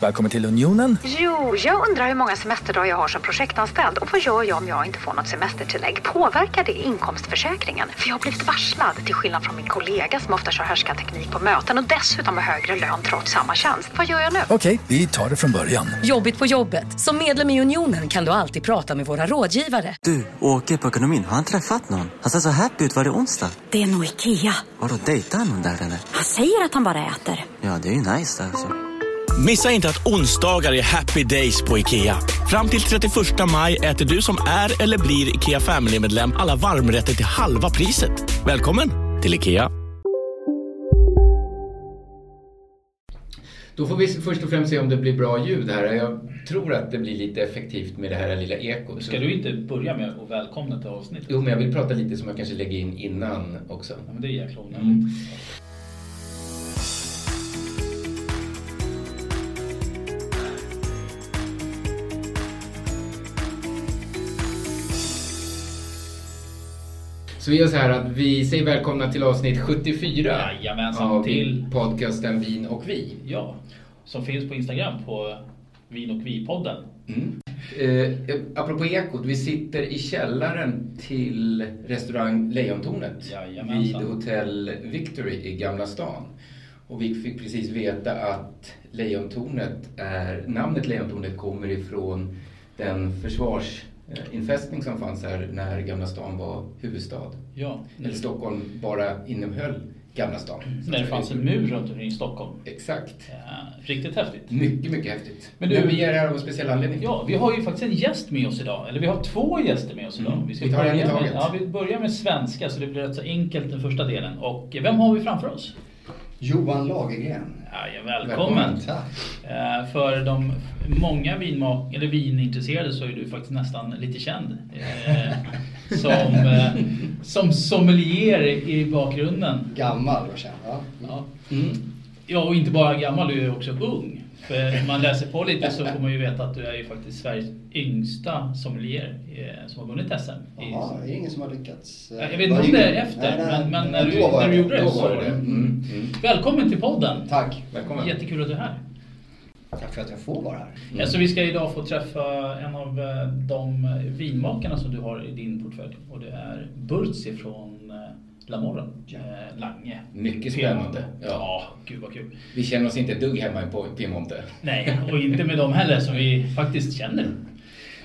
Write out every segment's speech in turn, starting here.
Välkommen till Unionen. Jo, jag undrar hur många semesterdagar jag har som projektanställd och vad gör jag om jag inte får något semestertillägg? Påverkar det inkomstförsäkringen? För jag har blivit varslad, till skillnad från min kollega som ofta kör härskarteknik på möten och dessutom har högre lön trots samma tjänst. Vad gör jag nu? Okej, vi tar det från början. Jobbigt på jobbet. Som medlem i Unionen kan du alltid prata med våra rådgivare. Du, åker på ekonomin. Har han träffat någon? Han ser så happy ut. Var det onsdag? Det är nog Ikea. Har du dejtat någon där eller? Han säger att han bara äter. Ja, det är ju nice där alltså. Missa inte att onsdagar är happy days på IKEA. Fram till 31 maj äter du som är eller blir IKEA Family-medlem alla varmrätter till halva priset. Välkommen till IKEA. Då får vi först och främst se om det blir bra ljud här. Jag tror att det blir lite effektivt med det här lilla ekot. Ska du inte börja med att välkomna till avsnittet? Jo, men jag vill prata lite som jag kanske lägger in innan också. Ja, men det är jäkla onödigt. Mm. Så vi gör så här att vi säger välkomna till avsnitt 74 Jajamensan, av till- podcasten Vin och vi. Ja, som finns på Instagram på Vin och Vi-podden. Mm. Eh, apropå ekot, vi sitter i källaren till restaurang Lejontornet Jajamensan. vid Hotell Victory i Gamla stan. Och vi fick precis veta att Lejontornet är, namnet Lejontornet kommer ifrån den försvarsinfästning som fanns här när Gamla stan var huvudstad. Ja, Eller Stockholm bara innehöll Gamla stan. När det fanns en mur runt omkring Stockholm. Exakt. Ja, riktigt häftigt. Mycket, mycket häftigt. Men Men, du- vi är här av en speciell anledning. Ja, vi har ju faktiskt en gäst med oss idag. Eller vi har två gäster med oss idag. Mm, Vi, ska vi tar en i börja med, taget. ja, vi börjar med svenska så det blir rätt så enkelt den första delen. Och vem har vi framför oss? Johan Lagergren. Ja, välkommen! Tack. Eh, För de många vinmak eller vinintresserade så är du faktiskt nästan lite känd. Eh, Som, eh, som sommelier i bakgrunden. Gammal och känd. Ja. Ja. ja, och inte bara gammal, du är också ung. För om man läser på lite så får man ju veta att du är ju faktiskt Sveriges yngsta sommelier eh, som har vunnit SM. Jaha, det är ingen som har lyckats. eh, Ja, Jag vet inte om det är efter, Nej, nej, men, men nej, när, du, när du gjorde det så var det det. Mm. Mm. Välkommen till podden! Tack. Välkommen. Jättekul att du är här. Tack för att jag får vara här. Ja, så vi ska idag få träffa en av eh, de vinmakarna som du har i din portfölj. Och det är Burtsi från Lamorren, eh, Lange. Mycket spännande. Ja. ja, gud vad kul. Vi känner oss inte ett dugg hemma på Piemonte. Nej, och inte med dem heller som vi faktiskt känner.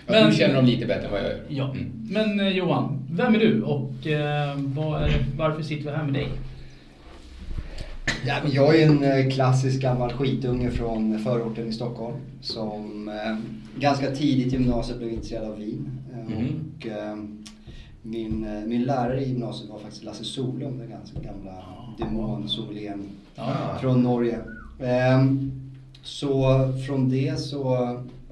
Men, du känner dem lite bättre än vad jag gör. Ja. Men eh, Johan, vem är du och eh, vad är, varför sitter vi här med dig? Ja, men jag är en eh, klassisk gammal skitunge från förorten i Stockholm som eh, ganska tidigt i gymnasiet blev intresserad av vin. Mhm. Och, min, eh, min lärare i gymnasiet var faktiskt Lasse Solum, den ganska gamla demon-sommelieren Ja. från Norge. Ehm, Så från det så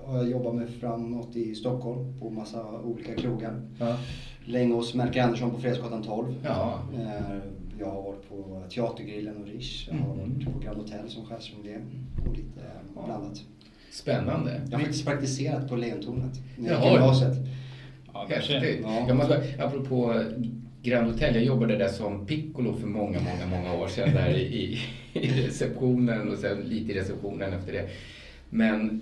har jag jobbat mig framåt i Stockholm på massa olika krogar. Ja. Länge hos Melker Andersson på Fredsgatan 12. Ja. Eh, Jag har varit på Teatergrillen och Rish. Jag har Mhm. varit på Grand Hotel som chefssommelier och lite blandat. Spännande. Jag har faktiskt praktiserat på Lejontornet Jaha. i gymnasiet. Ja, Häftigt. Ja. Jag måste, bara- apropå Grand Hotel, jag jobbade där som piccolo för många, många, många år sedan där i, i, receptionen och sen lite i receptionen efter det. Men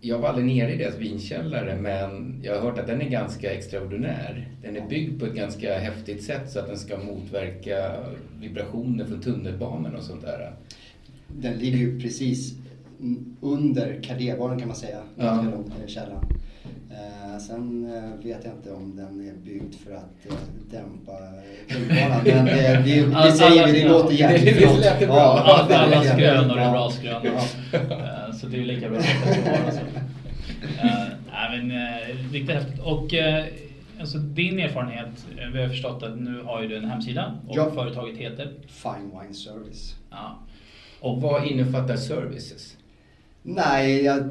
jag var aldrig nere i deras vinkällare men jag har hört att den är ganska extraordinär. Den är byggd på ett ganska häftigt sätt så att den ska motverka vibrationer från tunnelbanan och sånt där. Den ligger ju precis under kardébaren kan man säga. Ja. Långt ner i källaren. Eh, sen eh, vet jag inte om den är byggd för att eh, dämpa tunnelbanan. Men eh, vi, vi Alla- säger det, alla- låter det- det flott. lät bra. Alla, det alla lät skrönor är bra skrönor. Ja. Eh, Så det är lika bra att du har alltså. Eh, men riktigt häftigt. Och eh, alltså din erfarenhet, vi har förstått att nu har ju du en hemsida och Ja. företaget heter? Fine Wine Service. Ja. Och vad innefattar services? Nej, jag,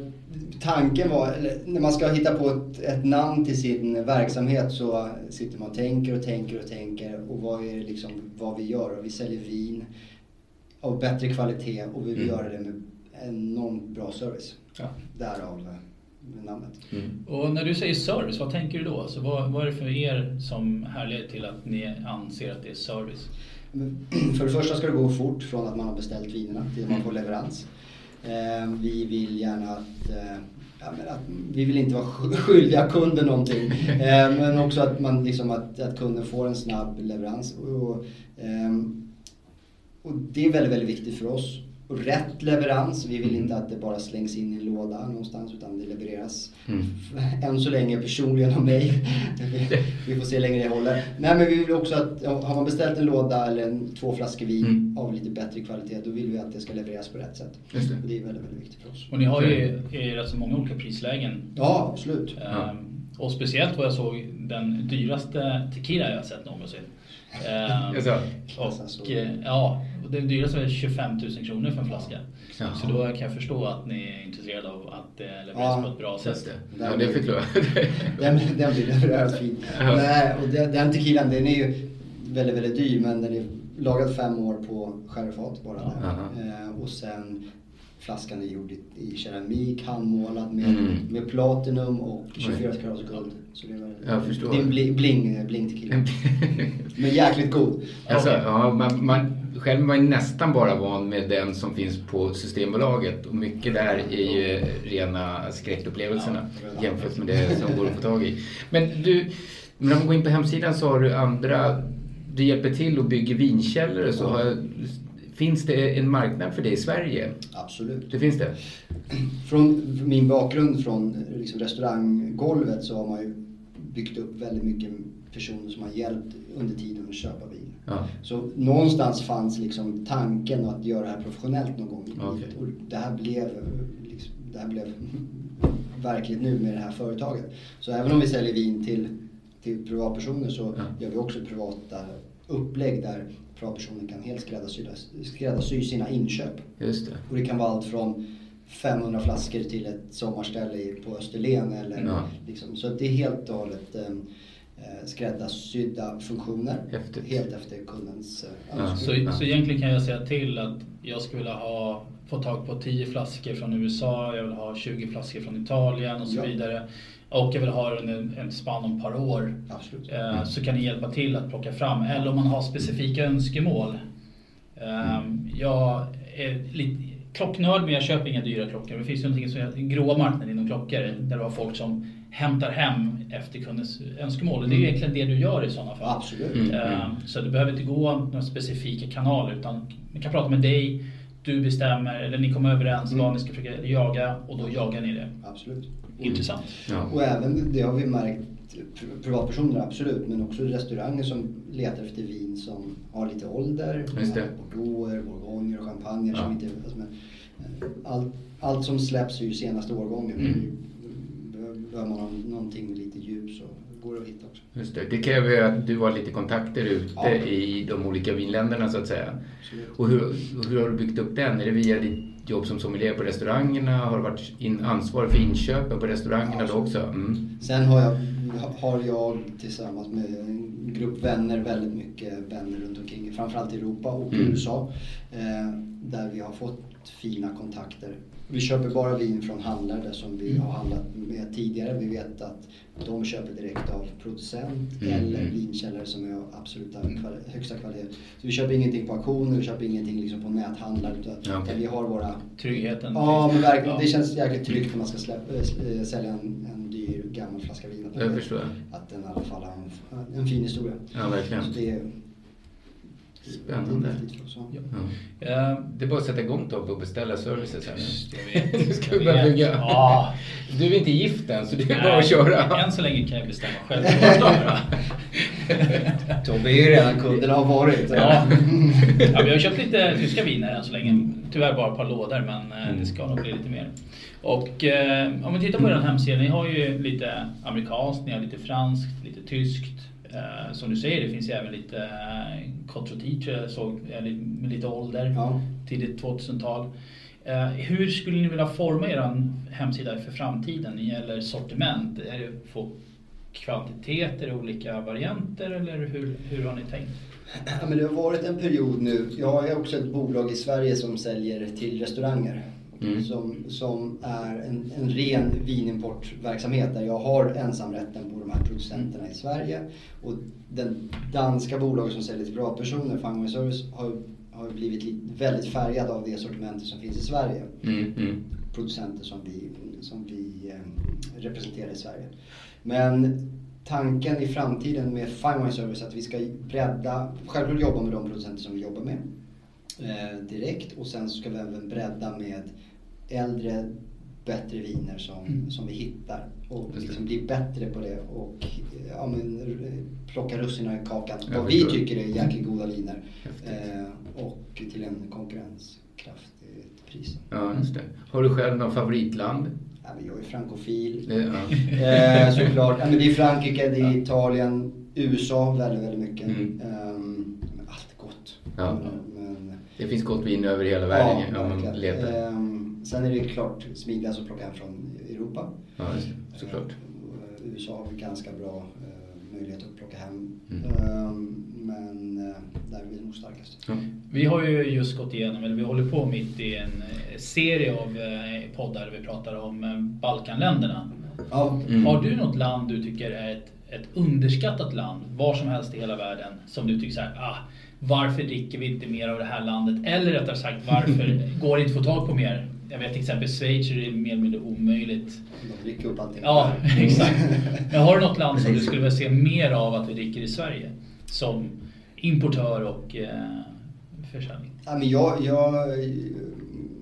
tanken var, när man ska hitta på ett, ett namn till sin verksamhet så sitter man och tänker och tänker och tänker och vad är liksom vad vi gör? Och vi säljer vin av bättre kvalitet och vi vill Mm. göra det med enormt bra service. Ja. Därav eh, namnet. Mm. Och när du säger service, vad tänker du då? Alltså, vad, vad är det för er som härleder till att ni anser att det är service? För det första ska det gå fort från att man har beställt vinerna till att man får leverans. Eh, Vi vill gärna att, eh, ja, att vi vill inte vara sk- skyldiga kunden någonting. Eh, Men också att, man, liksom, att, att kunden får en snabb leverans. Och, och det är väldigt, väldigt viktigt för oss. Och rätt leverans. Vi vill inte att det bara slängs in i en låda någonstans utan det levereras Mm. än så länge personligen av mig. Vi- får se hur länge det håller. Nej men vi vill också att har man beställt en låda eller en, två flaskor vin Mm. av lite bättre kvalitet då vill vi att det ska levereras på rätt sätt. Just det. Och det är väldigt, väldigt viktigt för oss. Och ni har ju rätt så många olika prislägen. Ja, absolut. Ehm, Och speciellt vad jag såg den dyraste tequila jag har sett någonsin. Ehm, och eh, ja, den dyraste var 25 000 kronor för en flaska. Jaha. Så då kan jag förstå att ni är intresserade av att det levereras Ja, på ett bra sätt. det. Ja, det förklarar Den, den blir levererad fin. Ja. Nej, och den, den tequilan den är ju väldigt, väldigt dyr men den är lagad fem år på sherryfat bara. Aha. Eh, och sen flaskan är gjord i, i keramik, handmålad med, Mm. med platinum och 24 Oj. karats guld. Så det är, väldigt- Jag förstår. det är en bling, bling, bling tequila. Men jäkligt god. Alltså, Okej. ja, man, man, själv var ju nästan bara van med den som finns på Systembolaget och mycket där är ju rena skräckupplevelserna Ja. jämfört med det som går att få tag i. Men du, när man går in på hemsidan så har du andra, du hjälper till och bygger vinkällare så har, finns det en marknad för det i Sverige? Absolut. Det finns det? Från min bakgrund från liksom restauranggolvet så har man ju byggt upp väldigt mycket personer som har hjälpt under tiden att köpa vin. Ja. Så någonstans fanns liksom tanken att göra det här professionellt någon gång. livet. Och det här blev, liksom, det här blev verkligt nu med det här företaget. Så även om vi säljer vin till, till privatpersoner så Ja. gör vi också privata upplägg där privatpersoner kan helt skräddarsy, skräddarsy sina inköp. Just det. Och det kan vara allt från 500 flaskor till ett sommarställe i- på Österlen. Eller Ja. liksom, så att det är helt och hållet eh, eh, skräddarsydda funktioner. Häftigt. Helt efter kundens eh, Ja. Så, så egentligen kan jag säga till att jag skulle vilja ha, få tag på 10 flaskor från USA, jag vill ha 20 flaskor från Italien och så Ja. vidare. Och jag vill ha det under en spann om ett par år. Absolut. Eh, Så kan ni hjälpa till att plocka fram. Eller om man har specifika önskemål. Eh, Jag är lite klocknörd men jag köper inga dyra klockor. Det finns ju någonting som heter den gråa marknaden inom klockor. Där du har folk som hämtar hem efter kundens önskemål. Och det är ju egentligen det du gör i sådana fall. Absolut. Mm. Eh, Så det behöver inte gå några specifika kanaler utan ni kan prata med dig, du bestämmer eller ni kommer överens Mm. vad ni ska försöka jaga och då jagar ni det. Absolut. Intressant. Ja. Och även, det har vi märkt, pri- privatpersoner absolut, men också restauranger som letar efter vin som har lite ålder. Just det. Bordeauxer, bourgogner och champagne Ja. som inte... Alltså, men, eh, allt, allt som släpps är ju senaste årgången. Mm. Behöver behöver man ha någonting med lite djup så går det att hitta också. Just det. det kräver ju att du har lite kontakter ute Ja. i de olika vinländerna så att säga. Absolut. Och hur, hur har du byggt upp den? Är det via ditt jobb som sommelier på restaurangerna? Har du varit in, ansvarig för inköpen på restaurangerna då också? Mm. Sen har jag, har jag tillsammans med en grupp vänner väldigt mycket vänner runt omkring, framförallt i Europa och Mm. USA. Eh, där vi har fått fina kontakter. Vi köper bara vin från handlare som vi har handlat med tidigare. Vi vet att de köper direkt av producent Mm. eller Mm. vinkällare som är av absoluta kvali- högsta kvalitet. Så vi köper ingenting på auktioner, vi köper ingenting liksom på näthandlare. Utan, utan vi har våra Tryggheten. Ja, men verkligen. Ja. Det känns jäkligt tryggt när man ska släppa, äh, sälja en, en dyr gammal flaska vin. Att, Jag förstår. att den i alla fall har en, en fin historia. Ja, verkligen. Spännande. Ja. Ja. Eh, Det är bara att sätta igång Tobbe och beställa service sen. Jag vet. Nu ska vi börja bygga. Ja. Du är inte gift än så det är Nej, bara att köra. Än så länge kan jag bestämma själv. Tobbe är ju redan kund, eller har varit. Ja. ja, vi har köpt lite tyska viner än så länge. Tyvärr bara ett par lådor men eh, det ska nog bli lite mer. Och eh, om vi tittar på er hemsida, ni har ju lite amerikanskt, ni har lite franskt, lite tyskt. Eh, som du säger, det finns ju även lite eh, d'Ivoire, jag såg, med lite ålder. Ja. Tidigt 2000-tal. Eh, hur skulle ni vilja forma er hemsida för framtiden när det gäller sortiment? Är det på kvantiteter, olika varianter eller hur, hur har ni tänkt? Ja, men det har varit en period nu. Jag har också ett bolag i Sverige som säljer till restauranger. Mm. Som, som är en, en ren vinimportverksamhet där jag har ensamrätten på de här producenterna i Sverige. Och den danska bolaget som säljer till privatpersoner, Fangway Service, har, har blivit väldigt färgad av det sortimentet som finns i Sverige. Mm. Mm. Producenter som vi, som vi eh, representerar i Sverige. Men tanken i framtiden med Fine Wine Service är att vi ska bredda, självklart jobba med de producenter som vi jobbar med eh, direkt och sen ska vi även bredda med äldre bättre viner som, mm. som vi hittar och liksom bli bättre på det och ja, men, plocka russinen i kakan. Vad vi tycker är jäkligt goda viner eh, och till en konkurrenskraftigt pris. Ja, just det. Har du själv något favoritland? Ja, men jag är frankofil. Ja. eh, såklart. Ja, men det är Frankrike, det är Italien, USA väldigt, väldigt mycket. Mm. Um, allt gott. Ja. Men, men, det finns gott vin över hela världen ja, om man letar. Sen är det klart smidigast att plocka hem från Europa. Ja, såklart. Uh, USA har vi ganska bra uh, möjlighet att plocka hem. Mm. Um, men uh, där är vi nog starkast. Ja. Vi har ju just gått igenom, eller vi håller på mitt i en eh, serie av eh, poddar där vi pratar om eh, Balkanländerna. Ja. Mm. Har du något land du tycker är ett, ett underskattat land, var som helst i hela världen, som du tycker så här, ah, varför dricker vi inte mer av det här landet? Eller rättare sagt, varför går det inte att få tag på mer? Jag vet till exempel Schweiz är det mer eller mindre omöjligt. De dricker upp allting. Ja, exakt. Men har du något land som du skulle vilja se mer av att vi dricker i Sverige? Som importör och eh, försäljning? Ja, men jag, jag,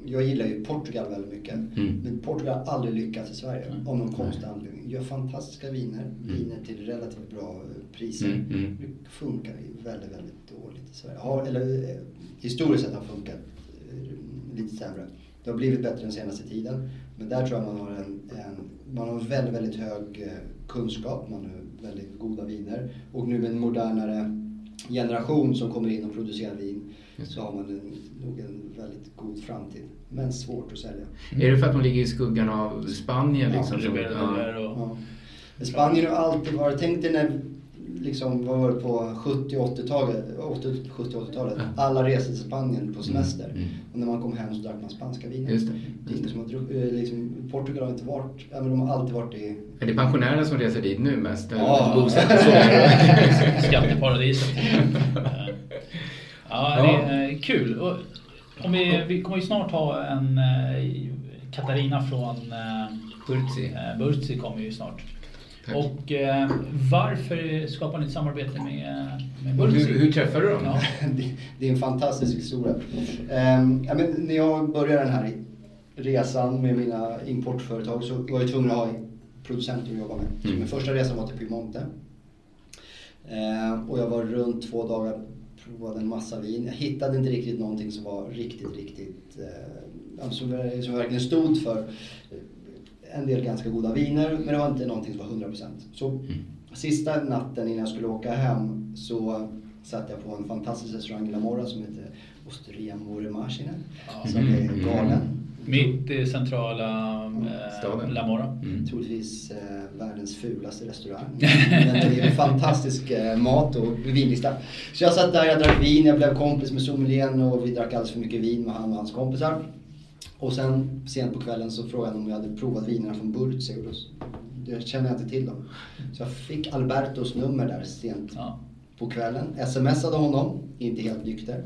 jag gillar ju Portugal väldigt mycket. Mm. Men Portugal har aldrig lyckats i Sverige mm. av någon konstig anledning. Gör fantastiska viner, mm. viner till relativt bra priser. Mm. mm. Det funkar väldigt, väldigt dåligt i Sverige. Har, eller eh, historiskt sett har funkat eh, lite sämre. Det har blivit bättre den senaste tiden. Men där tror jag man har en, en man har väldigt, väldigt hög eh, kunskap, man har väldigt goda viner. Och nu med en modernare generation som kommer in och producerar vin så har man en, nog en väldigt god framtid. Men svårt att sälja. Mm. Är det för att de ligger i skuggan av Spanien? Liksom, ja, ja. ja. Spanien har alltid varit, tänk dig när liksom, vad var det på 70 80-talet? 70-80-talet. Alla reste till Spanien på mm. semester. Mm. Och när man kom hem så drack man spanska viner. Just det. Just det. Som har, eh, liksom, Portugal har inte varit, men de har alltid varit i... Är det pensionärerna som reser dit nu mest? Ja. Skatteparadiset. ja, det är kul. Och om vi, vi kommer ju snart ha en eh, Katarina från eh, Burtsi. Burtsi kommer ju snart. Tack. Och eh, varför skapar ni ett samarbete med, med Burtsi? Hur, hur träffade du dem? Ja. det, det, är en fantastisk historia. Um, ja, men när jag började den här resan med mina importföretag så var jag tvungen att ha producenter att jobba med. Mm. Min första resa var till Piemonte. Uh, och jag var runt två dagar provade en massa vin. Jag hittade inte riktigt någonting som var riktigt, riktigt uh, som, som verkligen stod för en del ganska goda viner men det var inte någonting som var 100%. Så mm. sista natten innan jag skulle åka hem så satt jag på en fantastisk restaurang i La Mora som heter Osteria Moremashine. Ja. Som är mm. galen. Mitt i centrala eh, La Mora. Mm. Troligtvis eh, världens fulaste restaurang. Men det är fantastisk eh, mat och vinlista. Så jag satt där, jag drack vin, jag blev kompis med sommelieren och vi drack alldeles för mycket vin med han och hans kompisar. Och sen sent på kvällen så frågade han om jag hade provat vinerna från och då, det känner jag inte till dem. Så jag fick Albertos nummer där sent ja. på kvällen. Smsade honom, inte helt nykter.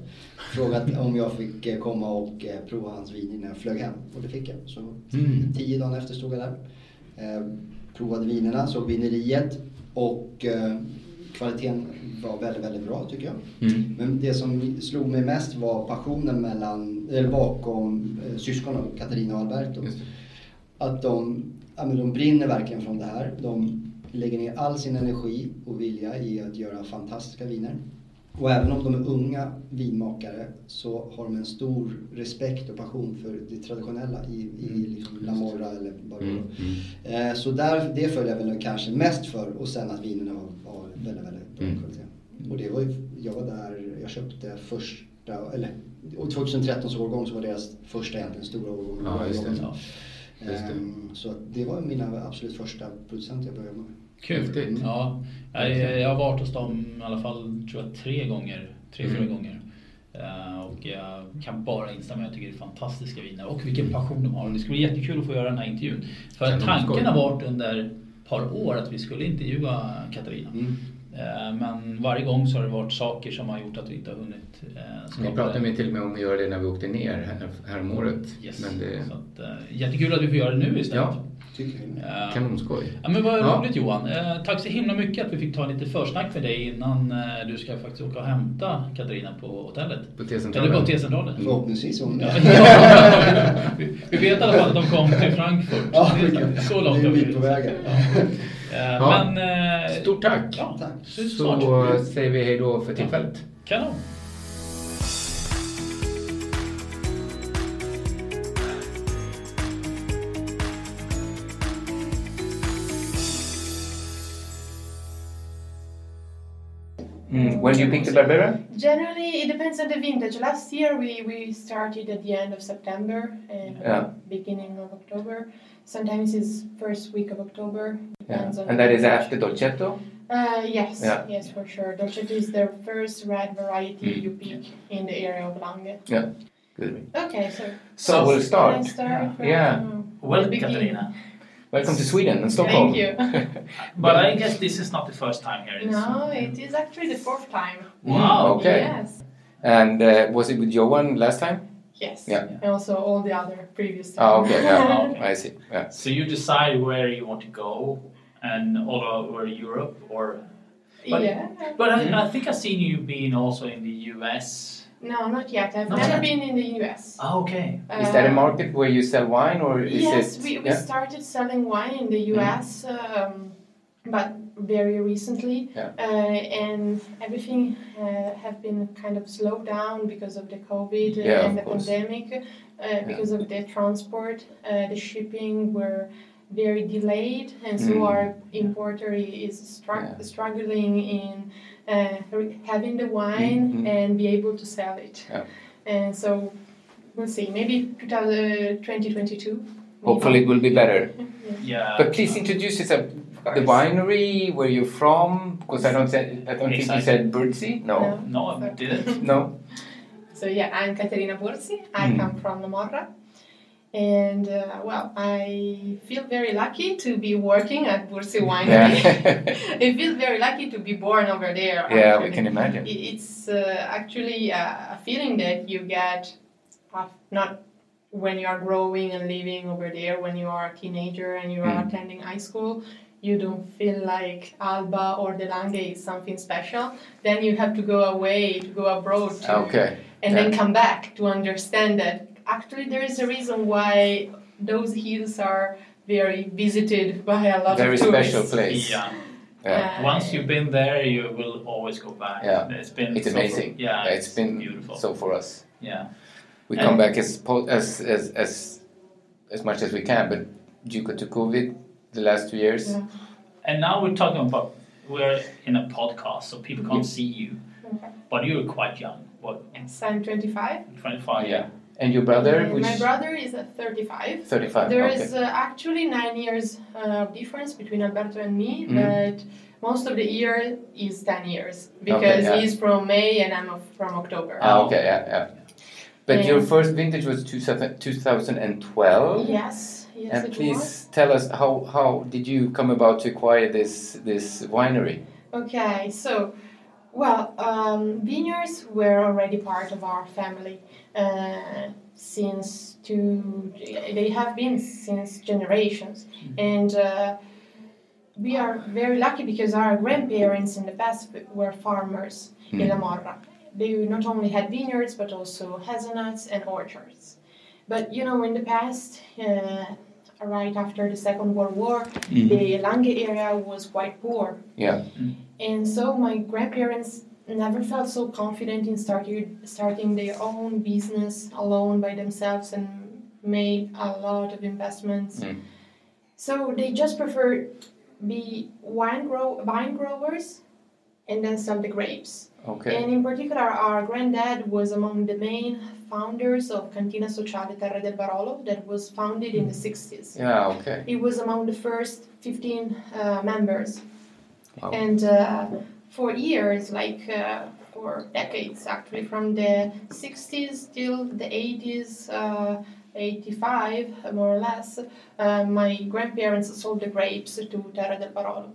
Frågade om jag fick eh, komma och eh, prova hans vin innan jag flög hem. Och det fick jag. Så mm. tio dagar efter stod jag där. Eh, provade vinerna, såg vineriet och eh, kvaliteten var väldigt, väldigt bra tycker jag. Mm. Men det som slog mig mest var passionen mellan, eller bakom eh, syskonen Katarina och Alberto. Att de, ja, men de brinner verkligen från det här. De lägger ner all sin energi och vilja i att göra fantastiska viner. Och även om de är unga vinmakare så har de en stor respekt och passion för det traditionella i, i mm. liksom La Morra eller Barolo. Mm. Mm. Eh, så där, det följer jag väl kanske mest för och sen att vinerna var, var väldigt, väldigt bra mm. kvalitet. Och det var ju, jag var där, jag köpte först första, eller och 2013 årgång så var deras första egentligen stora årgång. Ja, just det. Ja. Just det. Ehm, Så det var mina absolut första producenter jag började med. Kul. Häftigt. Ja. Jag, jag har varit hos dem i alla fall tror jag, tre gånger. Tre, fyra Mm. gånger. Eh, och jag kan bara instämma. Jag tycker det är fantastiska viner och vilken passion de har. Det skulle bli jättekul att få göra den här intervjun. För tanken har varit under ett par år att vi skulle intervjua Katarina. Mm. Eh, Men varje gång så har det varit saker som har gjort att vi inte har hunnit eh, skapa Ni pratade med till och med om att göra det när vi åkte ner här, häromåret. Yes. Men det Så att, eh, jättekul att vi får göra det nu istället. Ja. Tycker jag. Kanonskoj. Ja, men vad Ja. roligt Johan. Eh, tack så himla mycket att vi fick ta lite försnack med dig innan eh, du ska faktiskt åka och hämta Katarina på hotellet. På T-centralen. Eller på T-centralen. Förhoppningsvis hon Ja, ja. vi, vet i alla fall att de kom till Frankfurt. Ja, Det så långt det är har vi- på vägen. Ja. Eh, Ja. Men... Stort tack. Ja, Tack. Så snart. säger vi hej då för tillfället. Kanon. Mm. When do you pick the Barbera? Generally, it depends on the vintage. Last year we, we started at the end of September and Yeah. beginning of October. Sometimes it's first week of October. Yeah. And that is after Dolcetto? Uh, yes, Yeah. yes, for sure. Dolcetto is the first red variety Mm. you pick in the area of Langhe. Yeah. Good. Okay, so So we'll can start. start from, Yeah. uh, Welcome begin? Katarina. Welcome to Sweden and Stockholm. Thank you. But I guess this is not the first time here. No, it is actually the fourth time. Mm, wow. Okay. Yes. And uh, was it with Johan last time? Yes. Yeah. And also all the other previous ah, times. Oh, okay. Yeah. I see. Yeah. So you decide where you want to go and all over Europe or But- yeah. But I, mm-hmm. I think I've seen you being also in the US. No, not yet. I've Not never yet? been in the US. Oh, okay. Is that a Uh, market where you sell wine or is yes, it? we, we yeah? started selling wine in the US, um, but very recently, Yeah. uh, and everything uh, have been kind of slowed down because of the COVID Yeah, and the course. pandemic, uh, because of the transport, uh, the shipping were very delayed, and so Mm. our importer is stru- Yeah. struggling in uh, having the wine Mhm. and be able to sell it. Yeah. And so we'll see, maybe 2000, 2022. Hopefully it will be better. Yeah. But please introduce yourself. The winery, where you're from, because I don't say, I don't think you said Burzi. No. No. No, I didn't. No. So yeah, I'm Katerina Burzi. I Mm. come from La Morra. And uh, well, I feel very lucky to be working at Burzi Winery. Yeah. I feel very lucky to be born over there. yeah, we can imagine. It's uh, actually a, a feeling that you get not when you are growing and living over there, when you are a teenager and you are Mm. attending high school. You don't feel like Alba or the Langhe is something special. Then you have to go away, to go abroad, to, Okay. and then come back to understand that actually there is a reason why those hills are very visited by a lot Very of tourists. Very special place. Yeah. Yeah. Once you've been there, you will always go back. Yeah. It's been It's so- amazing. yeah, it's been beautiful. so for us. yeah. We And- come back as as as as as much as we can, but due to COVID, the last two years. Yeah. And now we're talking about we're in a podcast, so people can't see you, Okay. but you're quite young. What? Yes, I'm 25. 25. Yeah. And your brother, And which my brother is at 35. 35. There okay. is uh, actually nine years uh, of difference between Alberto and me, Mhm. but most of the year is 10 years because yeah. he's from May and I'm from October. Ah, okay, yeah, yeah. But And- your first vintage was 2000, 2012. Yes, yes, And it was. please tell us how, how did you come about to acquire this this winery? Okay, so, well, um, vineyards were already part of our family uh, since two, they have been since generations. And uh, we are very lucky because our grandparents in the past were farmers in La Morra. They not only had vineyards but also hazelnuts and orchards. But you know, in the past, uh, right after the Second World War, the Langhe area was quite poor. Yeah. And so my grandparents never felt so confident in starting starting their own business alone by themselves and made a lot of investments. Mm. So they just prefer be wine grow vine growers and then sell the grapes. Okay. And in particular, our granddad was among the main founders of Cantina Sociale Terre del Barolo that was founded in the 60s. Yeah, okay. He was among the first 15 uh, members. Wow. And uh, for years, like uh, for decades actually, from the 60s till the 80s, uh, 85 uh, more or less, uh, my grandparents sold the grapes to Terre del Barolo.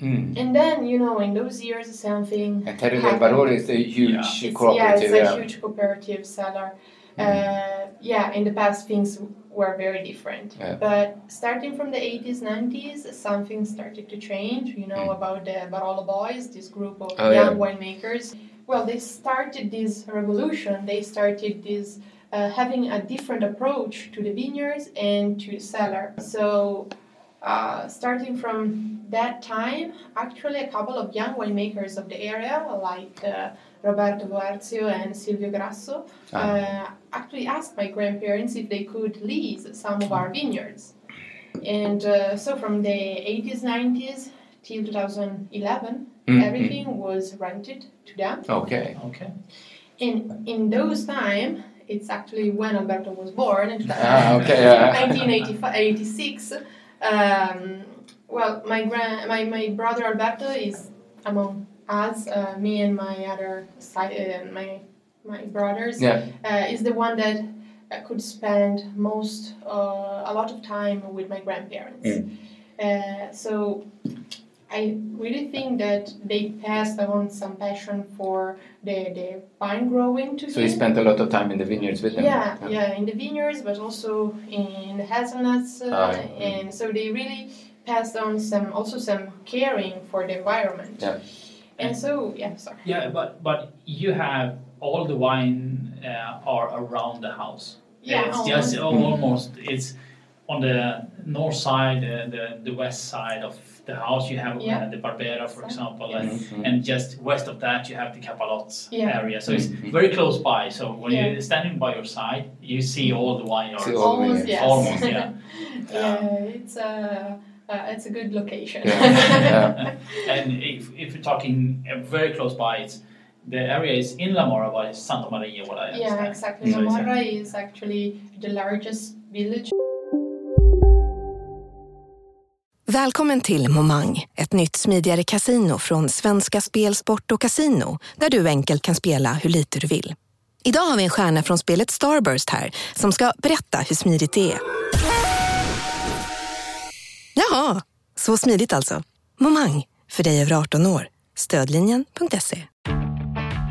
Mm. And then, you know, in those years, something. And Terre del happened. Barolo is a huge It's, yeah, cooperative. it's a huge cooperative seller. Uh, yeah, in the past things were very different. Yeah. But starting from the 80s, 90s, something started to change. You know about the Barolo Boys, this group of Mm. Oh, young yeah. winemakers. Well, they started this revolution. They started this uh, having a different approach to the vineyards and to the cellar. So, uh, starting from that time, actually, a couple of young winemakers of the area, like uh, Roberto Voerzio and Silvio Grasso, uh, actually asked my grandparents if they could lease some of our vineyards. And uh, so, from the 80s, 90s till 2011, Mm, everything was rented to them. Okay. Okay. In in those time, it's actually when Alberto was born in Ah, okay, yeah. 1986. Um, well, my grand, my, my brother Alberto is among us. Uh, me and my other side, uh, my my brothers. Yeah. Uh, is the one that uh, could spend most uh, a lot of time with my grandparents. Mm. Uh, so I really think that they passed on some passion for the, the vine growing to So you spent a lot of time in the vineyards with them. Yeah, yeah, in the vineyards, but also in the hazelnuts, uh, yeah. and so they really passed on some, also some caring for the environment. Yeah. And so, yeah, sorry. Yeah, but but you have all the wine uh, are around the house. Yeah, it's just almost. almost it's on the north side, uh, the the west side of the house. You have Yeah. uh, the Barbera, for example, and, Mhm. and just west of that you have the Capalots Yeah. area. So it's Mhm. very close by. So when Yeah. you're standing by your side, you see all the vineyards. See all Almost, vineyards. yes. Almost, yeah. yeah, it's a, uh, it's a good location. Yeah. And if, if you're talking uh, very close by, it's the area is in La Mora, but it's Santa Maria, what I understand. Yeah, exactly. So it's a- Zamora is actually the largest village. Välkommen till Momang, ett nytt smidigare casino från Svenska Spel, Sport och Casino där du enkelt kan spela hur lite du vill. Idag har vi en stjärna från spelet Starburst här som ska berätta hur smidigt det är. Jaha, så smidigt alltså. Momang, för dig över 18 år. Stödlinjen.se.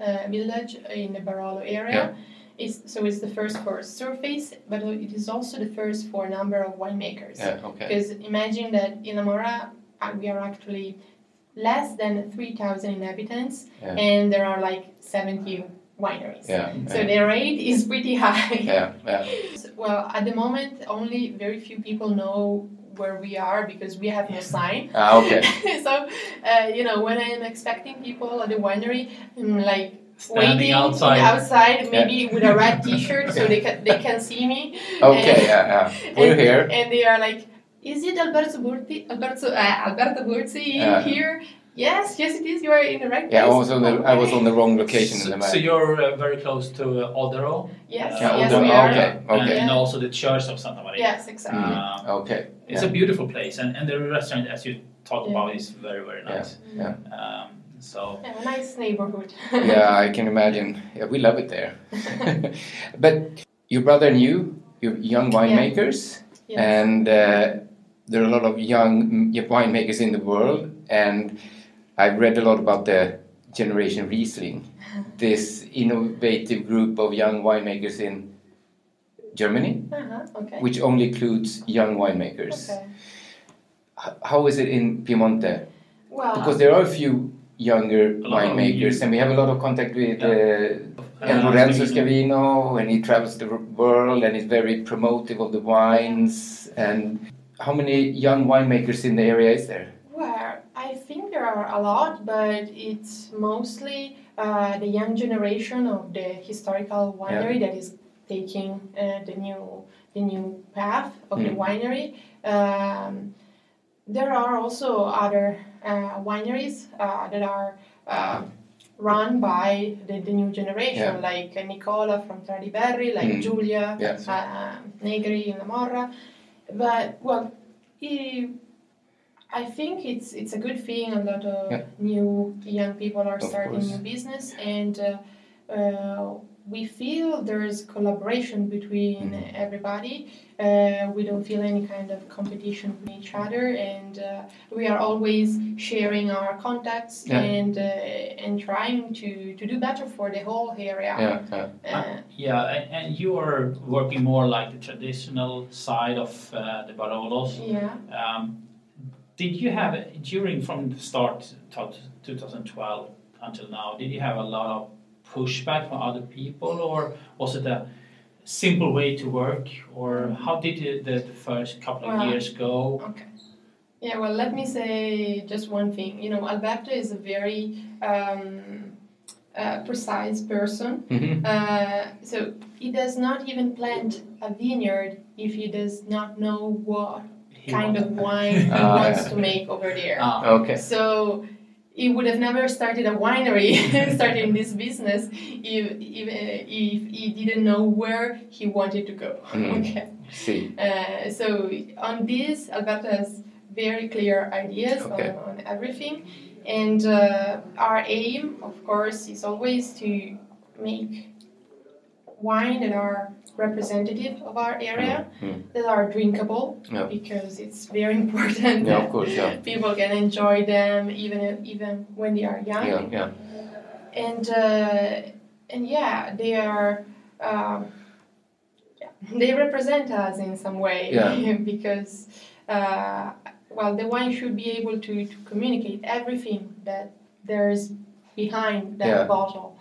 Uh, village in the Barolo area. Yeah. It's, so it's the first for surface, but it is also the first for a number of winemakers. Yeah, okay. Because imagine that in Amora uh, we are actually less than 3,000 inhabitants, Yeah. and there are like 70 wineries. Yeah, So yeah. the rate is pretty high. Yeah, yeah. Well, at the moment, only very few people know where we are because we have no sign. Ah, okay. so, uh, you know, when I'm expecting people at the winery, I'm like Standing waiting outside. outside, maybe with a red T-shirt, so they can they can see me. Okay, And- yeah, yeah. We're and, here. and they are like, "Is it Alberto Burzi? Alberto uh, Alberto Burzi Yeah. here?" Yes, yes, it is. You are in the right Yeah, I place. was on the I was on the wrong location in So, the so you're uh, very close to uh, Oddero. Yes, Yeah, yes, Oddero, we are. okay, okay. And, and also the Church of Santa Maria. Yes, exactly. Mm, okay. It's yeah. a beautiful place, and, and the restaurant, as you talk Yeah. about, is very very nice. Yeah, Um, so Yeah, a nice neighborhood. yeah, I can imagine. Yeah, we love it there. but your brother and you, you're young winemakers. Yes. and uh, there are a lot of young winemakers in the world, and I've read a lot about the Generation Riesling, this innovative group of young winemakers in Germany, Uh-huh, okay. which only includes young winemakers. Okay. H- How is it in Piemonte? Well, because there are a few younger lot winemakers, and we have a lot of contact with uh, and Uh, Lorenzo Scavino. Scavino, and he travels the world and is very promotive of the wines. And how many young winemakers in the area is there? Well, I think there are a lot, but it's mostly uh, the young generation of the historical winery that is taking uh, the new the new path of the Mm. winery. Um, there are also other uh, wineries uh, that are uh, run by the, the new generation, Yeah. like Nicola from Trediberri, like Mm. Giulia, Yeah. uh, Negri in La Morra. But well, he, I think it's it's a good thing. A lot of Yeah. new young people are Of starting course. new business, and uh, uh, we feel there is collaboration between Mm-hmm. everybody. Uh, we don't feel any kind of competition with each other, and uh, we are always sharing our contacts Yeah. and uh, and trying to, to do better for the whole area. Uh, Yeah, and, and you are working more like the traditional side of uh, the Barolos. Yeah. Um, did you have, during from the start, to 2012 until now, did you have a lot of pushback from other people, or was it a simple way to work, or how did you, the, the first couple of Well, years go? Okay. Yeah, well, let me say just one thing. You know, Alberto is a very um, uh, precise person. Mhm. Uh, so he does not even plant a vineyard if he does not know what kind of wine he Ah, wants yeah. to make over there. Ah, okay. So he would have never started a winery, started in this business, if, if, if he didn't know where he wanted to go. Mm. Okay. See. Uh, so on this, Alberto has very clear ideas Okay. on, on everything, and uh, our aim, of course, is always to make wine that are representative of our area, Mm. that are drinkable, Yeah. because it's very important Yeah, of that course, yeah. people can enjoy them even if, even when they are young Yeah, yeah. and uh, and yeah, they are um, yeah, they represent us in some way Yeah. because uh, well, the wine should be able to, to communicate everything that there's behind that Yeah. bottle.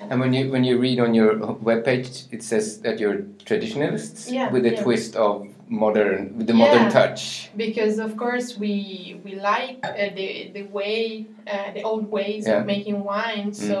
And when you when you read on your webpage, it says that you're traditionalists Yeah, with a yeah. twist of modern, with the modern touch. because of course we we like uh, the the way uh, the old ways Yeah. of making wine Mm. so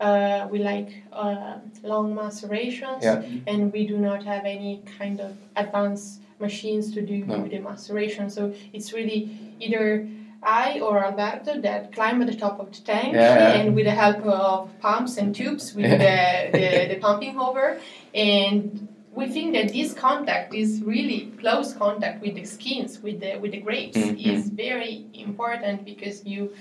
uh, we like uh, long macerations Yeah. and we do not have any kind of advanced machines to do No. the maceration so it's really either I or Alberto that climb at the top of the tank Yeah. and with the help of pumps and tubes with the, the, the pumping over and we think that this contact is really close contact with the skins with the with the grapes Mm, is very important because you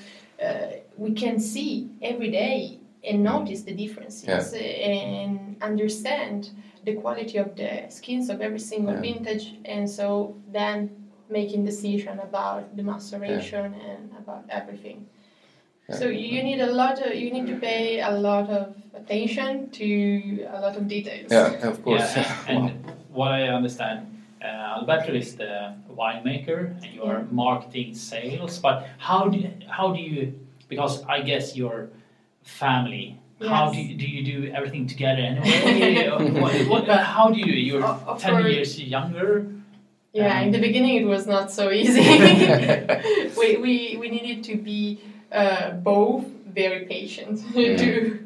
uh, we can see every day and notice the differences Yeah. and understand the quality of the skins of every single Yeah. vintage and so then making decision about the maceration and about everything so you need a lot of you need to pay a lot of attention to a lot of details Yeah, of course. Yeah, and what I understand, uh, Alberto is the winemaker, and you are marketing sales. But how do you, how do you? Because I guess your family. How do you, do you do everything together anyway? what, what, how do you? You're Of- of ten course. years younger. Yeah, in the beginning it was not so easy. we, we, we needed to be uh, both very patient to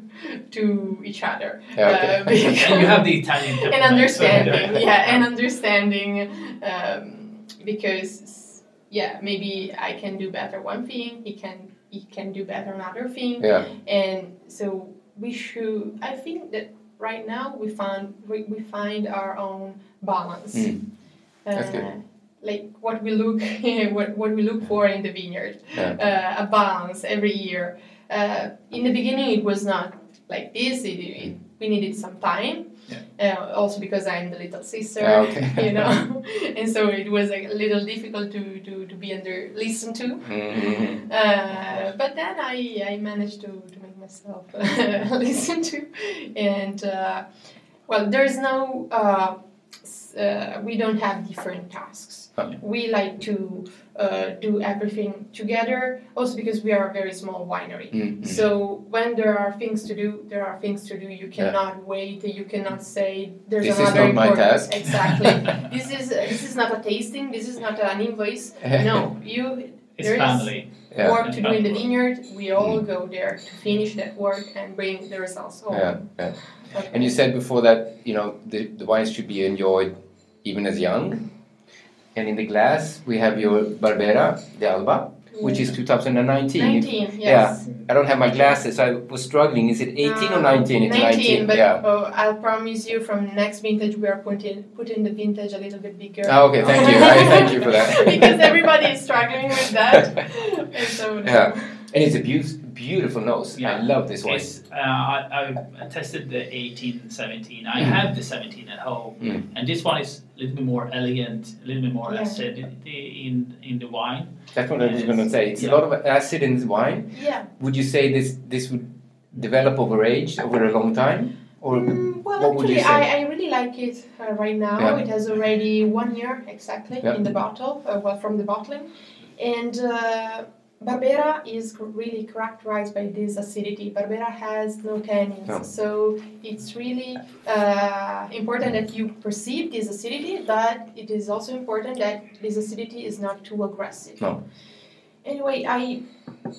to each other. Yeah, okay. Uh, And you have the Italian and temperament, so- understanding, yeah, and understanding um, because yeah, maybe I can do better one thing, he can he can do better another thing, Yeah. and so we should. I think that right now we found we, we find our own balance. Mm. Uh, like what we look what, what we look for in the vineyard Yeah. uh, a balance every year uh, in the beginning it was not like this it, it, we needed some time. Uh, also because I'm the little sister, Ah, okay. you know, and so it was a little difficult to, to, to be under listened to. Mhm. Uh, but then I, I managed to, to make myself listen to, and uh, well, there's no uh, we don't have different tasks. We like to uh, do everything together, also because we are a very small winery. Mhm. So when there are things to do, there are things to do. You Yeah. cannot wait. You cannot say there's This is another not my task. Exactly. this is this is not a tasting. This is not an invoice. No, you. It's there is family. Yeah. Work to do in the vineyard. We all go there to finish that work and bring the results home. Yeah, yeah. And you said before that you know the, the wines should be enjoyed even as young. And in the glass we have your Barbera d'Alba, which is 2019. 19, Yeah, yes. I don't have my glasses. I was struggling. Is it 18 or 19? It's 19, but yeah. oh, I'll promise you from next vintage we are putting putting the vintage a little bit bigger. Ah, okay, thank you. I thank you for that. because everybody is struggling with that. and so Yeah, and it's a beau- beautiful nose. I love this wine. It's, uh, I, I tested the 18, 17. I have the 17 at home, Mm. and this one is a little bit more elegant, a little bit more Yeah. acidity in in the wine. That's what I was going to say. It's Yeah. a lot of acid in the wine. Yeah. Would you say this this would develop over age, over a long time, or Well, what would actually, you say? I, I really like it uh, right now. Yeah. It has already one year exactly Yeah. in the bottle, uh, well, from the bottling. And uh, Barbera is really characterized by this acidity. Barbera has no tannins, No. so it's really uh, important that you perceive this acidity, but it is also important that this acidity is not too aggressive. No. Anyway, I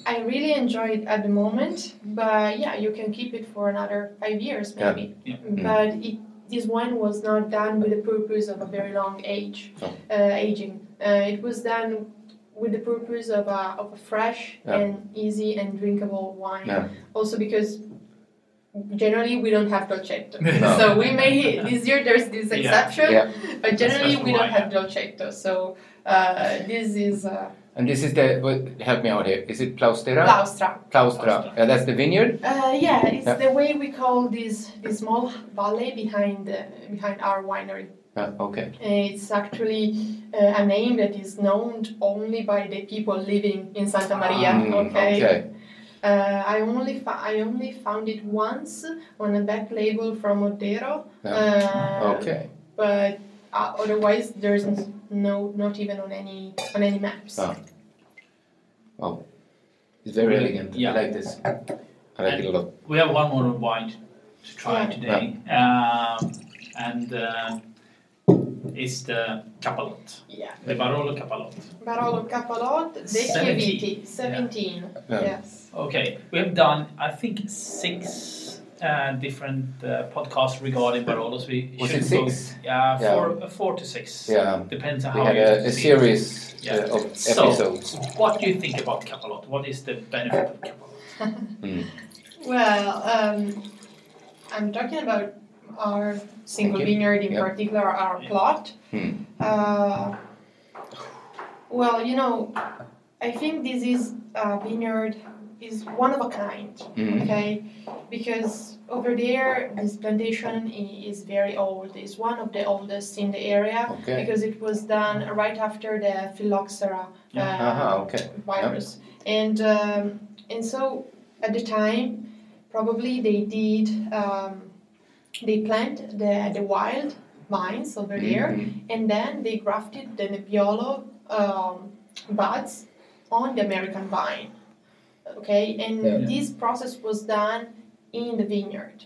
I really enjoy it at the moment, but yeah, you can keep it for another five years maybe. Yeah. But it, this wine was not done with the purpose of a very long age No. uh, aging. Uh, it was done with the purpose of a, of a fresh Yeah. and easy and drinkable wine. Yeah. Also because generally we don't have dolcetto. No. so we may this year there's this exception, Yeah. but generally we don't wine, have dolcetto. So uh, this is uh, And this is the what, help me out here. Is it Plaustera? Plaustra. Plaustra. Yeah, that's the vineyard. Uh, yeah, it's Yeah. the way we call this this small valley behind the, behind our winery. Yeah, okay. It's actually uh, a name that is known only by the people living in Santa Maria. Mm, okay. okay. Uh, I only I only found it once on a back label from Oddero. Yeah. Uh, Okay. But uh, otherwise, there's no not even on any on any maps. Wow. It's very elegant. Yeah. I like this. I like it a lot. We have one more wine to try Yeah. today, um, and it's the Capalot, Yeah. the Barolo Capalot. Barolo Capalot, De Seventeen. Chiaviti, 17. Yeah. Yes. Okay, we have done I think six uh, different uh, podcasts regarding Barolos. We Was should it go- six? Yeah, Yeah. four, uh, four to six. Yeah. depends on We how had you a, a see it. series Yeah. uh, of So, episodes. what do you think about Capalot? What is the benefit of Capalot? Mm. Well, um, I'm talking about our single vineyard, in Yep. particular our plot. Hmm. Uh, well, you know, I think this is a vineyard is one of a kind. Mhm. Okay, because over there this plantation is very old. It's one of the oldest in the area Okay. because it was done right after the phylloxera uh, Aha, okay. virus, and um, and so at the time probably they did um, they plant the the wild vines over there Mhm. and then they grafted the Nebbiolo um, buds on the American vine. Okay, and Yeah. this process was done in the vineyard.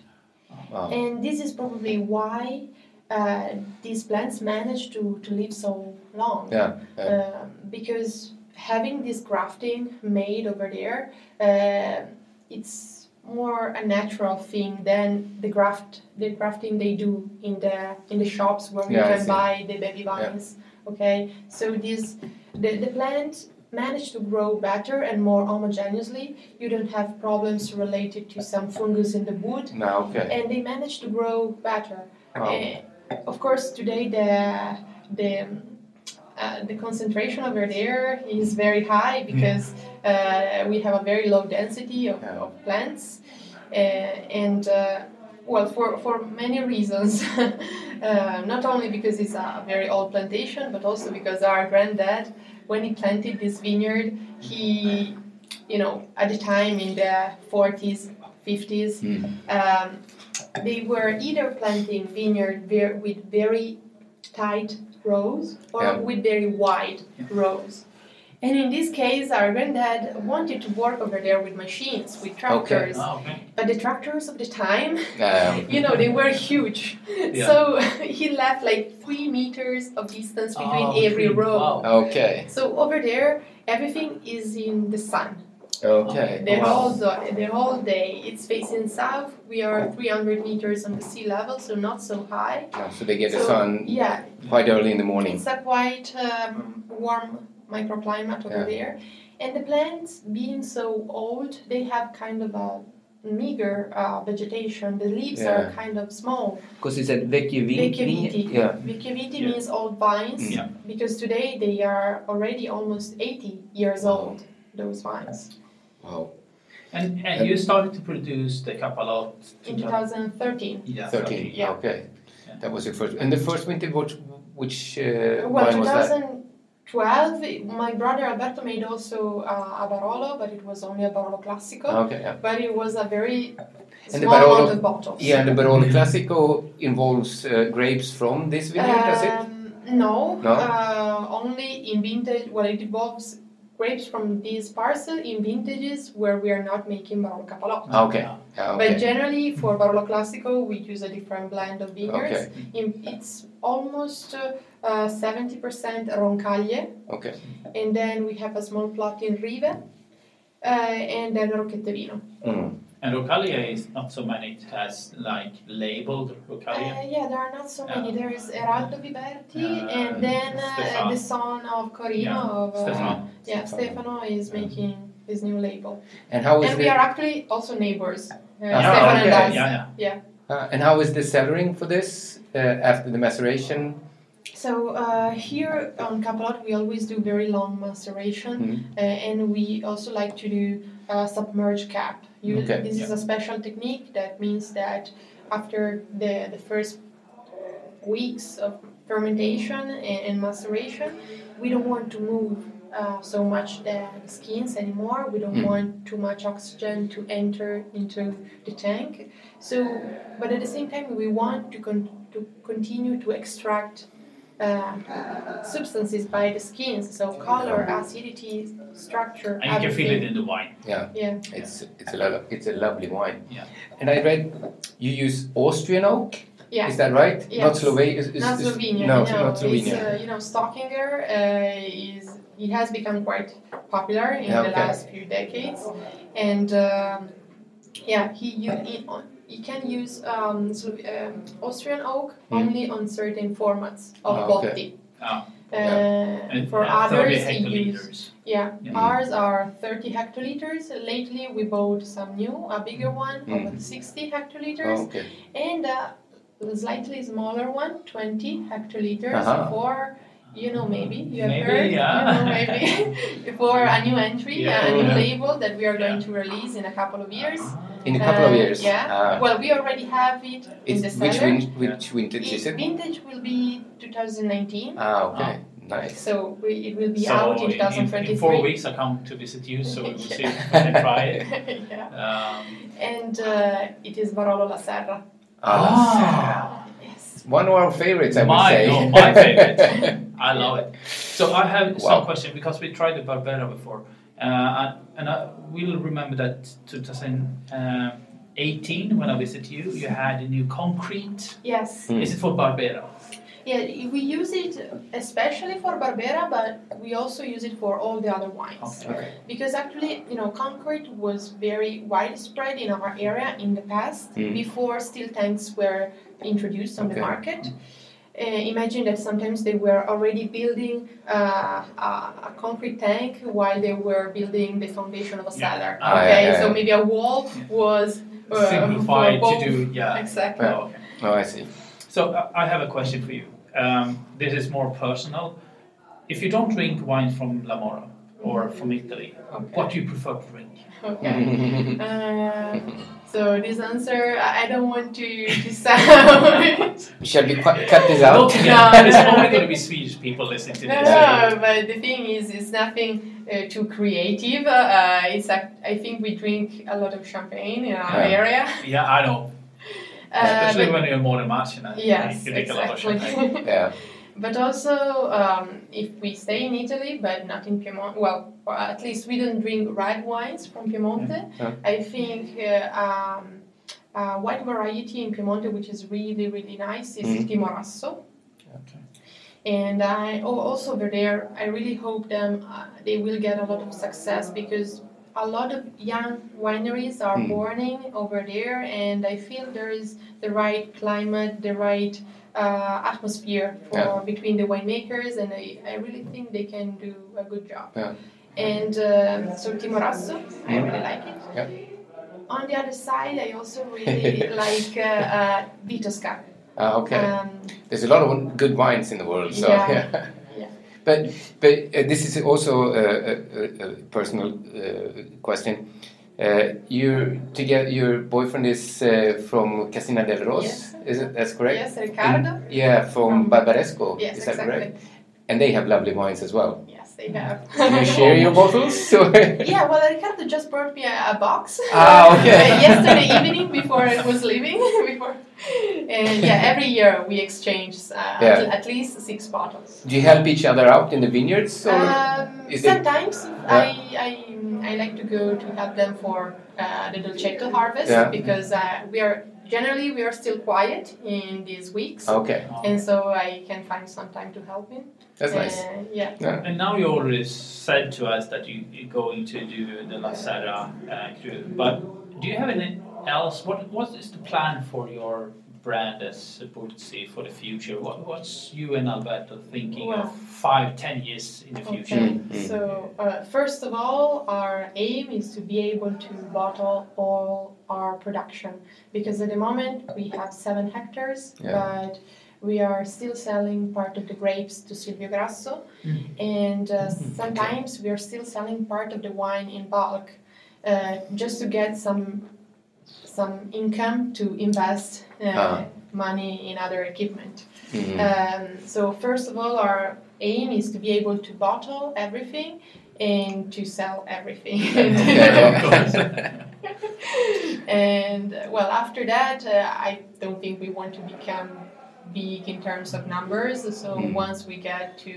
Wow. And this is probably why uh, these plants managed to, to live so long. Yeah. yeah. Uh, because having this grafting made over there, uh, it's more a natural thing than the graft the grafting they do in the in the shops where you Yeah, can buy the baby vines. Okay, so this the, the plant managed to grow better and more homogeneously. You don't have problems related to some fungus in the wood No, okay. and they managed to grow better. Wow. Eh, of course, today the the uh, the concentration over there is very high because uh, we have a very low density of, of plants, uh, and uh, Well, for, for many reasons. uh, not only because it's a very old plantation, but also because our granddad, when he planted this vineyard, he, you know, at the time in the 40s, 50s, um, they were either planting vineyard ver- with very tight rows or Yeah. with very wide rows. And in this case, our granddad wanted to work over there with machines, with tractors. Ah, okay. But the tractors of the time, Um, you know, they were huge. Yeah. So he left like three meters of distance between Oh, every three, row. wow. Okay. So over there, everything is in the sun. Okay. The Wow. whole the whole day, it's facing south. We are 300 meters on the sea level, so not so high. Yeah, so they get the sun Yeah, quite early in the morning. it's a quite um, warm microclimate over Yeah. there. And the plants, being so old, they have kind of a meager uh, vegetation. The leaves Yeah. are kind of small. Because it's at Vecchia Vecchia Yeah. Vecchia Yeah. means old vines Yeah. because today they are already almost 80 years old, those vines. Wow. And, and you started to produce the Capalot In 2013. Yeah, 13. Yeah. Okay. That was your first. And the first winter, which, which uh, Well, wine was that? 2012, my brother Alberto made also uh, a Barolo, but it was only a Barolo Classico. Okay, yeah. But it was a very And the small amount of Barolo, bottles. yeah, the Barolo Classico involves uh, grapes from this vineyard, does it? Um, no, No? Uh, only in vintage. Well, it involves grapes from this parcel in vintages where we are not making Barolo Capalotto. Okay. Yeah, But generally, for Barolo Classico, we use a different blend of vineyards. Okay. In, it's almost uh, uh, 70% Roncaglie, Okay. and then we have a small plot in Rive, uh, and then Rocchettevino. Mm. And Roncaglie is not so many. It has like labeled Roncaglie. Uh, yeah, there are not so many. There is Eraldo Viberti, Uh, and then uh, the son of Corino. Yeah, of, uh, Stefano. Yeah, Stefano is making his new label. And how is and the- we are actually also neighbors. Uh, Ah, Stefano and okay. us. Yeah, yeah. Uh, and how is the cellaring for this uh, after the maceration? So uh, here on Capalot, we always do very long maceration, Mhm. uh, and we also like to do uh, submerged cap. You, Okay. This is a special technique that means that after the, the first weeks of fermentation and, and maceration, we don't want to move uh, so much the, the skins anymore. We don't Mm. want too much oxygen to enter into the tank. So, but at the same time, we want to, con- to continue to extract uh, substances by the skins. So, color, acidity, structure. And you can feel it in the wine. Yeah. Yeah. It's it's a lo- it's a lovely wine. Yeah. And I read you use Austrian oak. Yeah. Is that right? Yes. Not Slovenia. Is, is, Not is- Slovenia. No, no, not Slovenia. It's, uh, you know, Stockinger uh, is it has become quite popular in Yeah, the okay. last few decades, and um, yeah, he you he, you can use um, Slo- um, Austrian oak Hmm. only on certain formats of Ah, botti. okay. Ah. Uh, And, for uh, 30 others, he use yeah. Yeah. Ours are 30 hectoliters. Lately, we bought some new, a bigger one Mm. of 60 hectoliters, Oh, okay. and a slightly smaller one, 20 hectoliters Uh-huh. for. You know, maybe you have Maybe, heard. yeah. You know, maybe for a new entry, Yeah. a new Yeah. label that we are going to release in a couple of years. In a couple of Uh, years? Yeah. Ah. Well, we already have it in It's, the cellar. which win, which vintage is It- it? Vintage will be 2019. Ah, okay. Nice. So we, it will be So out in in, in, 2023. in four weeks I come to visit you, so we will see if we can try it. yeah. Um, And uh, it is Barolo La Serra. Ah. Yes. One of our favorites, I would my, say. no, my favorite. I love it. So I have Wow. some question because we tried the Barbera before, and, and I will remember that 2018 when I visited you, you had a new concrete. Yes. Hmm. Is it for Barbera? Yeah, we use it especially for Barbera, but we also use it for all the other wines. Okay. Because actually, you know, concrete was very widespread in our area in the past Mm. before steel tanks were introduced on the Okay. market. Uh, imagine that sometimes they were already building uh, a, a concrete tank while they were building the foundation of a Yeah. cellar. Ah, okay, yeah, yeah, so yeah. maybe a wall was uh, Simplified to both. do, yeah. Exactly. Yeah. Oh, okay. Oh, I see. So uh, I have a question for you. Um, this is more personal. If you don't drink wine from La Morra or from Italy, what do you prefer to drink? Okay. uh, So this answer, I I don't want to, to sound. Shall we cu- cut this out? Don't forget, there's only going to be Swedish people listening to this. no, but the thing is, it's nothing uh, too creative. Uh, it's a, I think we drink a lot of champagne in our Yeah. area. Yeah, I know. Uh, Especially when you're more than much, you know, Yes, you drink a lot of champagne. yeah. But also, um, if we stay in Italy, but not in Piedmont, well, at least we don't drink red wines from Piemonte. Yeah. I think uh, um, a white variety in Piemonte, which is really, really nice, is Mhm. Timorasso. And I oh, also over there, I really hope them uh, they will get a lot of success because a lot of young wineries are Mm. borning over there, and I feel there is the right climate, the right uh, atmosphere for Yeah. between the winemakers, and I, I really think they can do a good job. Yeah. And um, so Timorasso, I Mm. really like it. Yeah. On the other side, I also really like uh, uh, Vitovska. Ah, okay. Um, There's a lot of good wines in the world, so Yeah. But but uh, this is also a, a, a, a personal uh, question. Uh, you together, your boyfriend is uh, from Cascina delle Rose, Yes. is it? That's correct. Yes, Ricardo. And- yeah, from Barbaresco. Yes, is that exactly. correct? And they have lovely wines as well. Yes, they have. Do you share your bottles? Yeah, well, Ricardo just brought me a, a box Ah, okay. uh, yesterday evening before I was leaving. before, and yeah, every year we exchange uh, Yeah. at, least six bottles. Do you help each other out in the vineyards? Or Um, is it- sometimes I, I I like to go to help them for uh, the dolcetto harvest Yeah. because uh, we are generally we are still quiet in these weeks. Okay. And so I can find some time to help him. That's nice. Uh, yeah. And now you already said to us that you, you're going to do the La Serra uh, crew, but do you have anything else? What What is the plan for your brand as Burzi for the future? What, what's you and Alberto thinking Well- of five, ten years in the future? Okay, so uh, first of all, our aim is to be able to bottle all our production because at the moment we have seven hectares, Yeah. but we are still selling part of the grapes to Silvio Grasso, and uh, sometimes we are still selling part of the wine in bulk, uh, just to get some some income to invest uh, Ah. money in other equipment. Mhm. Um, so first of all, our aim is to be able to bottle everything and to sell everything. And well, after that, uh, I don't think we want to become big in terms of numbers. So Mm. once we get to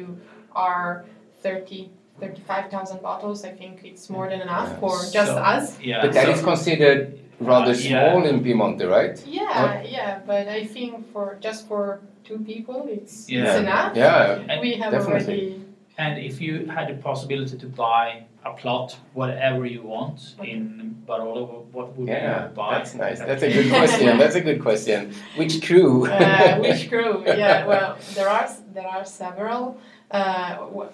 our 30, 35,000 bottles, I think it's more than enough for just So- us. Yeah, but that is so- considered rather Uh, yeah. small in Piemonte, right? Yeah, yeah, but I think for just for two people, it's, Yeah. it's enough. Yeah, we have definitely. already. And if you had the possibility to buy a plot, whatever you want in Barolo, what would Yeah, you buy? that's nice. That's a good question. That's a good question. Which crew? uh, which crew? Yeah, well, there are there are several. Uh, wh-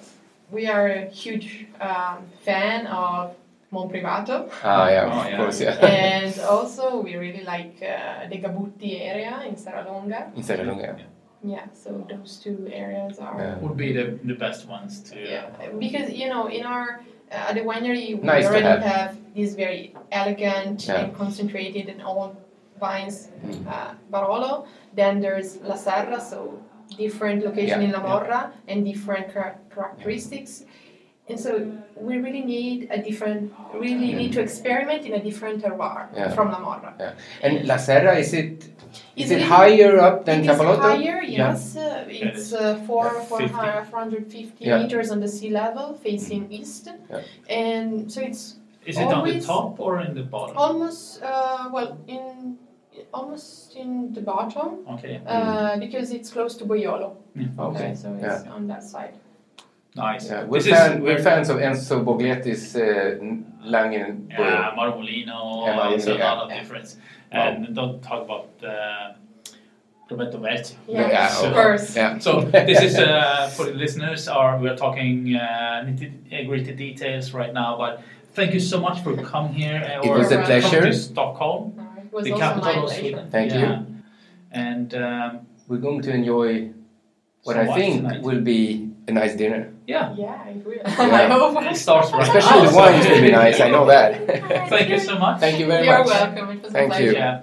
we are a huge um, fan of Monprivato. Ah, yeah, Oh, of yeah. course, yeah. and also, we really like uh, the Gabutti area in Serralunga. In Serralunga. Yeah, Yeah, so those two areas are. Would be the, the best ones to. Yeah, because you know, in our uh, at the winery, we Nice already have. this very elegant Yeah. and concentrated and old vines Mm. uh, Barolo. Then there's La Serra, so different location Yeah, in La Morra and different char- characteristics. And so we really need a different, really need to experiment in a different terroir Yeah. from La Morra. Yeah. And La Serra, is it is It's it really- higher up than It is Capolotto? higher, Yeah. yes. Uh, it's uh, four, Yeah, 50. 400, 450 Yeah. meters on the sea level, facing east. Yeah. And so it's Is it on the top or in the bottom? Almost, uh, well, in almost in the bottom. Okay. Uh, because it's close to Boiolo. Okay. so it's Yeah. on that side. Nice. Yeah, we're, fan, we're fans of Enzo Boglietti's uh, Langen. Yeah, Marmolino, Yeah, it's a yeah. lot of difference. And don't talk about uh, Roberto Voerzio. Yeah, Yeah, so, of course. Yeah. So this is uh, for the listeners. Are we're talking uh, nitty gritty details right now, but thank you so much for coming here. Uh, It was a pleasure. to Stockholm, It was the also capital my of pleasure. Sweden. Thank Yeah. you. And um, We're going to enjoy what So I think tonight. will be a nice dinner. Yeah. Yeah, it will. Yeah. I hope. It starts right Especially the now, so- wines will be nice, I know that. Thank you so much. Thank you very much. You're welcome. It was a Thank you. pleasure. Yeah.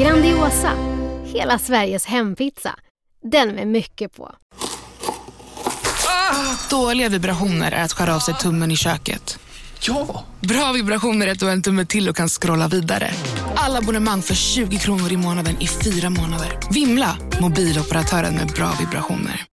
Grandiosa, hela Sveriges hempizza. Den med mycket på. Dåliga vibrationer är att skära av sig tummen i köket. Ja! Bra vibrationer är att du har en tumme till och kan scrolla vidare. Alla abonnemang för 20 kronor i månaden i fyra månader. Vimla! Mobiloperatören med bra vibrationer.